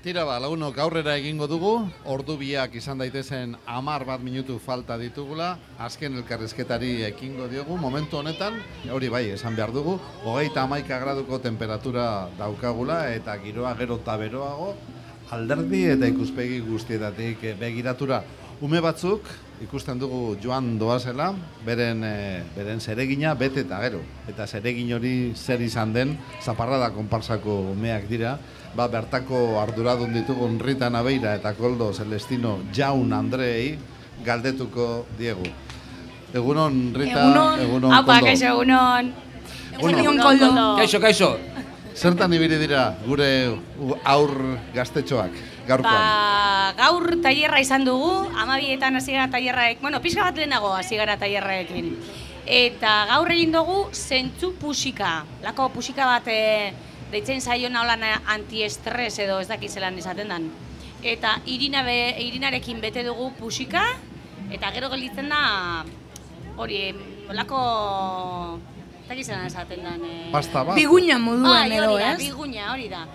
Tira ba, lagunok aurrera egingo dugu, ordu biak izan daitezen amar bat minutu falta ditugula, azken elkarrezketari ekingo diogu, momentu honetan, hori bai, esan behar dugu, hogeita amaika graduko temperatura daukagula, eta giroa gero eta beroago, alderdi eta ikuspegi guztietatik begiratura. Ume batzuk, ikusten dugu joan doazela, beren, e, beren zeregina bete eta gero. Eta zeregin hori zer izan den, zaparrada konparsako umeak dira, ba, bertako arduradun ditugun Rita Nabeira eta Koldo Celestino Jaun Andrei galdetuko diegu. Egunon, Rita, egunon, egunon, Apa, Koldo. kaixo, egunon. Egunon, Koldo. Kaixo, kaixo. Zertan ibili dira gure aur gaztetxoak, gaurkoan? Ba, gaur tailerra izan dugu, amabietan hasi gara tailerraek, bueno, pixka bat lehenago hasi gara tailerraekin. Eta gaur egin dugu zentzu pusika. Lako pusika bat e, deitzen zaiona holan antiestres edo ez dakit zelan esaten dan. Eta irina be, irinarekin bete dugu pusika, eta gero gelditzen da, hori, olako, ez dakit zelan esaten dan. E, Pasta bat? Biguña moduan Bai, edo, ez? biguña, hori da.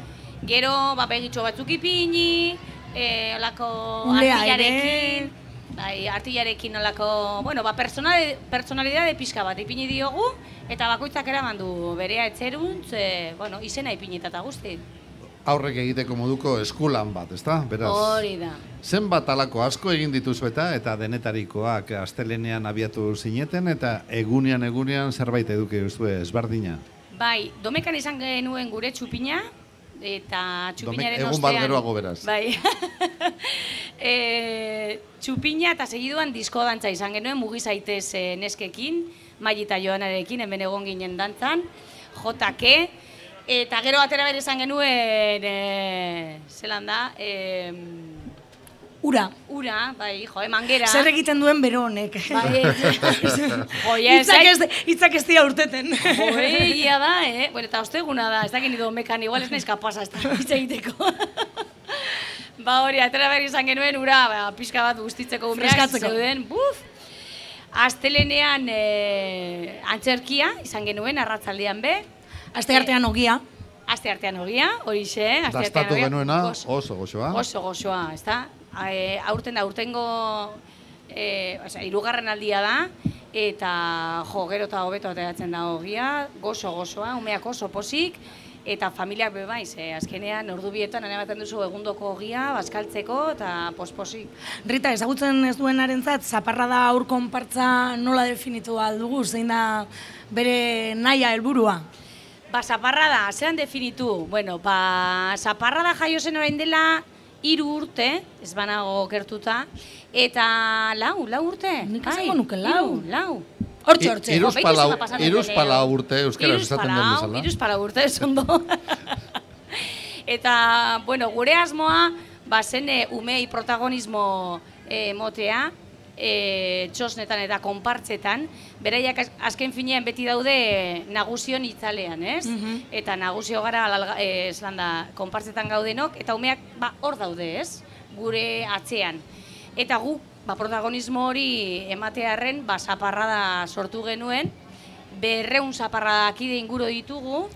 Gero, ba, begitxo batzuk ipini, e, olako artillarekin, bai, artillarekin olako, bueno, ba, personal, personalidade pixka bat ipini diogu, eta bakoitzak eraman du berea etzeruntz, e, bueno, izena ipinita eta guzti. Aurrek egiteko moduko eskulan bat, ezta? Beraz, Hori da. zenbat alako asko egin dituzu eta eta denetarikoak astelenean abiatu zineten eta egunean egunean zerbait eduki duzu ezberdina. Bai, domekan izan genuen gure txupina, eta txupinaren egun ostean... bat geroago beraz. Bai. e, txupina eta segiduan disko dantza izan genuen, mugi zaitez e, neskekin, Mai eta Joanarekin, hemen egon ginen dantzan, JK, eta gero atera bere izan genuen, e, zelan da, e, Ura. ura, bai, jo, emangera. Zer egiten duen bero honek. Bai, joia, ez Hitzak ez, hitzak ez dira urteten. Joe, egia da, eh? Bueno, eta osteguna da, ez dakit nido mekan, igual ez naiz kapasa ez da egiteko. ba hori, atera behar izan genuen, ura, ba, pixka bat guztitzeko umeak zeuden, buf! Astelenean eh, antzerkia izan genuen, arratzaldean be. Aste artean ogia. Aste artean ogia, horixe, aste artean Dastatu genuena oso goxoa. Oso gozoa, ez da? E, aurten da, aurtengo, e, osea, irugarren aldia da, eta jo, gero eta hobeto ateratzen da ogia, gozo gozoa, umeak oso posik, eta familiak be bai, ze azkenean ordu bietan ematen duzu egundoko ogia, bazkaltzeko eta posposik. Rita, ezagutzen ez duenarentzat, zaparra da aur konpartza nola definitu aldugu, zein da bere naia helburua. Ba, zaparra da, zean definitu? Bueno, ba, zaparra da jaio zen orain dela hiru urte, ez banago gertuta, eta lau, lau urte. Nik Bai, esango nuke lau. hiru, lau. Hortxe, hortxe. Iruz Jo, palau, beitu pasatzen iruz dela. palau urte euskaraz esaten den bezala. Iruz palau urte, ez ondo. Eta, bueno, gure asmoa, ba, zen umei protagonismo eh, motea, e, txosnetan eta konpartzetan, beraiak az- azken finean beti daude nagusion itzalean, ez? Mhm. Eta nagusio gara, alalga- esan da, konpartzetan gaudenok, eta umeak ba, hor daude, ez? Gure atzean. Eta gu, ba, protagonismo hori ematearren, ba, zaparrada sortu genuen, berreun zaparrada kide inguru ditugu,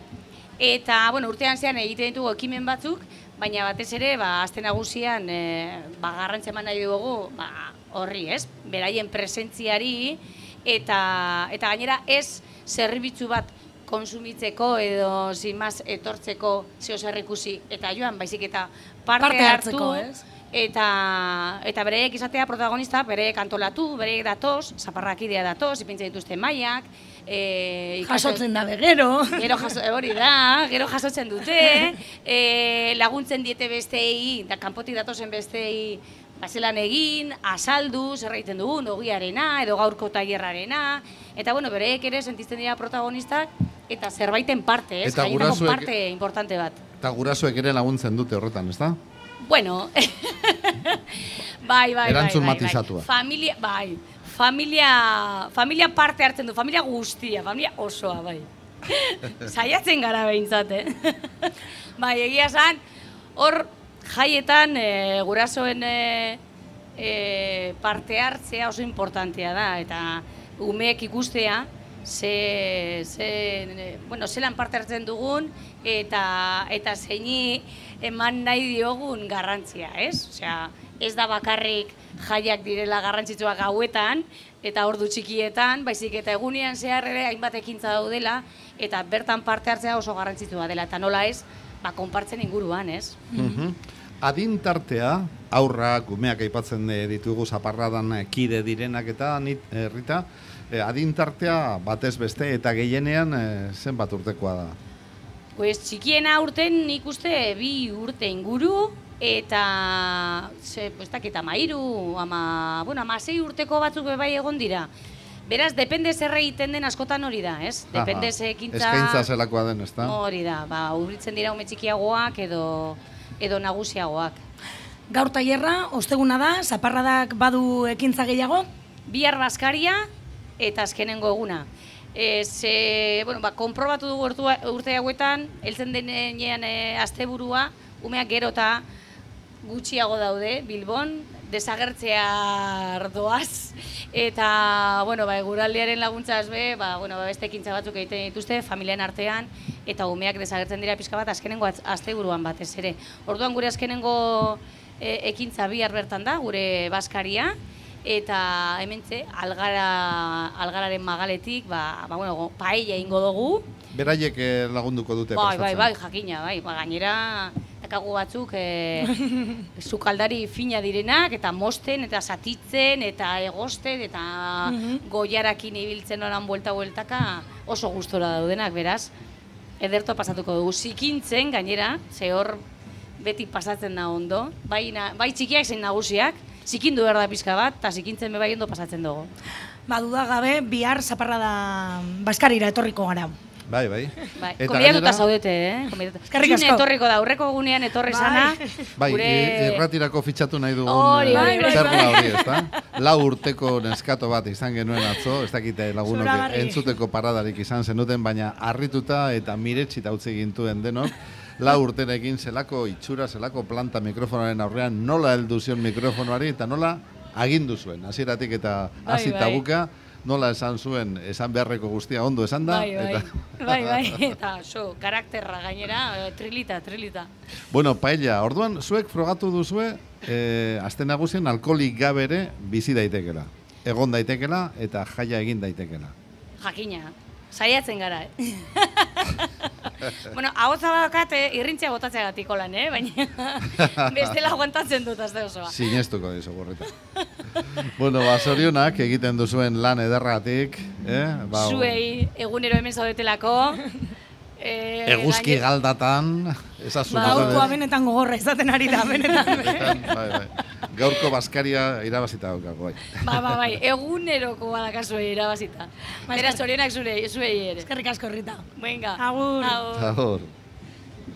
eta, bueno, urtean zean egiten ditugu ekimen batzuk, baina batez ere, ba, azte nagusian, e, ba, garrantza eman nahi dugu, ba, horri, ez? Beraien presentziari, eta, eta gainera ez zerbitzu bat konsumitzeko edo zimaz etortzeko zeo zer ikusi eta joan baizik eta parte, Parte hartu hartzeko, ez? eta eta bereiek izatea protagonista, bereiek antolatu, bereiek datoz, zaparrakidea datoz, ipintzen dituzte mailak, e, ikaso- Jasotzen da begero. Gero jaso, hori da, gero jasotzen dute, e, laguntzen diete besteei, da kanpotik datozen besteei bazelan egin, azaldu, zer egiten dugun, ogiarena, edo gaurko tailerrarena, eta bueno, bereek ere sentitzen dira protagonistak, eta zerbaiten parte, ez? Eta gurasoek- parte importante bat. Eta gurasoek ere laguntzen dute horretan, ezta? Bueno, bai, bai, Erantzun bai, bai. Bai. Familia, bai, familia, familia parte hartzen du, familia guztia, familia osoa, bai. Saiatzen gara behintzat, eh? bai, egia esan, hor jaietan e, gurasoen e, e, parte hartzea oso importantea da, eta umeek ikustea, ze, ze, bueno, zelan parte hartzen dugun eta eta zeini eman nahi diogun garrantzia, ez? Osea, ez da bakarrik jaiak direla garrantzitsuak gauetan eta ordu txikietan, baizik eta egunean zehar ere hainbat ekintza daudela eta bertan parte hartzea oso garrantzitsua dela eta nola ez, ba konpartzen inguruan, ez? Mhm. Adin tartea, aurrak, umeak aipatzen eh, ditugu zaparradan eh, kide direnak eta nit, eh, Rita, eh, adin tartea batez beste eta gehienean eh, zenbat urtekoa da. Pues txikiena urten nik uste bi urte inguru eta ze, pues eta mairu, ama, bueno, ama sei urteko batzuk bai egon dira. Beraz, depende zer egiten den askotan hori da, ez? Depende ze ekintza... Eskaintza zelakoa den, ezta? Hori da, ba, urritzen dira ume txikiagoak edo, edo nagusiagoak. Gaur tailerra, osteguna da, zaparradak badu ekintza gehiago, Bihar Baskaria eta azkenengo eguna. E, ze, bueno, ba, konprobatu dugu urte hauetan, heltzen denean e, asteburua, umeak gero eta gutxiago daude, Bilbon, desagertzea doaz, eta, bueno, ba, eguraldiaren laguntzaz be, ba, bueno, ba, beste ekintza batzuk egiten dituzte, familian artean, eta umeak desagertzen dira pixka bat, azkenengo az- asteburuan batez ere. Orduan gure azkenengo e, ekintza bihar bertan da, gure Baskaria, eta hementze algara algararen magaletik ba, ba bueno paella ingo dugu. Beraiek eh, lagunduko dute bai bai bai jakina bai. Ba, gainera dakagu batzuk e, sukaldari fina direnak eta mosten eta satitzen eta egosten eta goiarakin ibiltzen oran buelta bueltaka oso gustora daudenak beraz. Ederto pasatuko dugu. Zikintzen gainera ze hor beti pasatzen da ondo. Bai, na, bai txikiak zein nagusiak. Zikindu behar da pizka bat, eta zikintzen bai ondo pasatzen dugu. ba, duda bihar zaparrada baskarira etorriko gara. Bai, bai. Bai, Eta gainera- zaudete, eh? Konbidatuta. Eskerrik June asko. etorriko da, aurreko egunean etorri Bai. sana. Bai, gure... i- irratirako fitxatu nahi dugun Hori, eh, bai, bai, bai. hori, ezta? Lau urteko neskato bat izan genuen atzo, ez dakite lagunok entzuteko paradarik izan zenuten, baina harrituta eta miretxita utzi gintuen denok, lau urtenekin zelako itxura, zelako planta mikrofonoaren aurrean, nola heldu zion mikrofonoari eta nola agindu zuen, hasieratik eta Bai, hasi bai. tabuka, nola esan zuen, esan beharreko guztia ondo esan da. Bai, bai, eta- bai, bai, eta so, karakterra gainera, eh, trilita, trilita. Bueno, paella, orduan, zuek frogatu duzue, eh, aste nagusien alkoholik gabe ere bizi daitekela. Egon daitekela eta jaia egin daitekela. Jakina, saiatzen gara, eh? bueno, hau zabakat, eh, irrintzia botatzeagatik lan, eh? Baina bestela aguantatzen dut azte osoa. Sinestuko dizu gorrita. bueno, ba, zorionak egiten duzuen lan ederratik, eh? Ba, Zuei egunero hemen zaudetelako. Eh, Eguzki gaine- galdatan, ezazu Ba, gaurkoa benetan gogorra izaten ari da, benetan. bai, bai. Gaurko baskaria irabazita daukago, bai. Ba, ba, bai, eguneroko badakazuei irabazita. Beraz, zorionak zure, zuei ere. Eskerrik asko, Rita. Venga. Agur. Agur. Agur.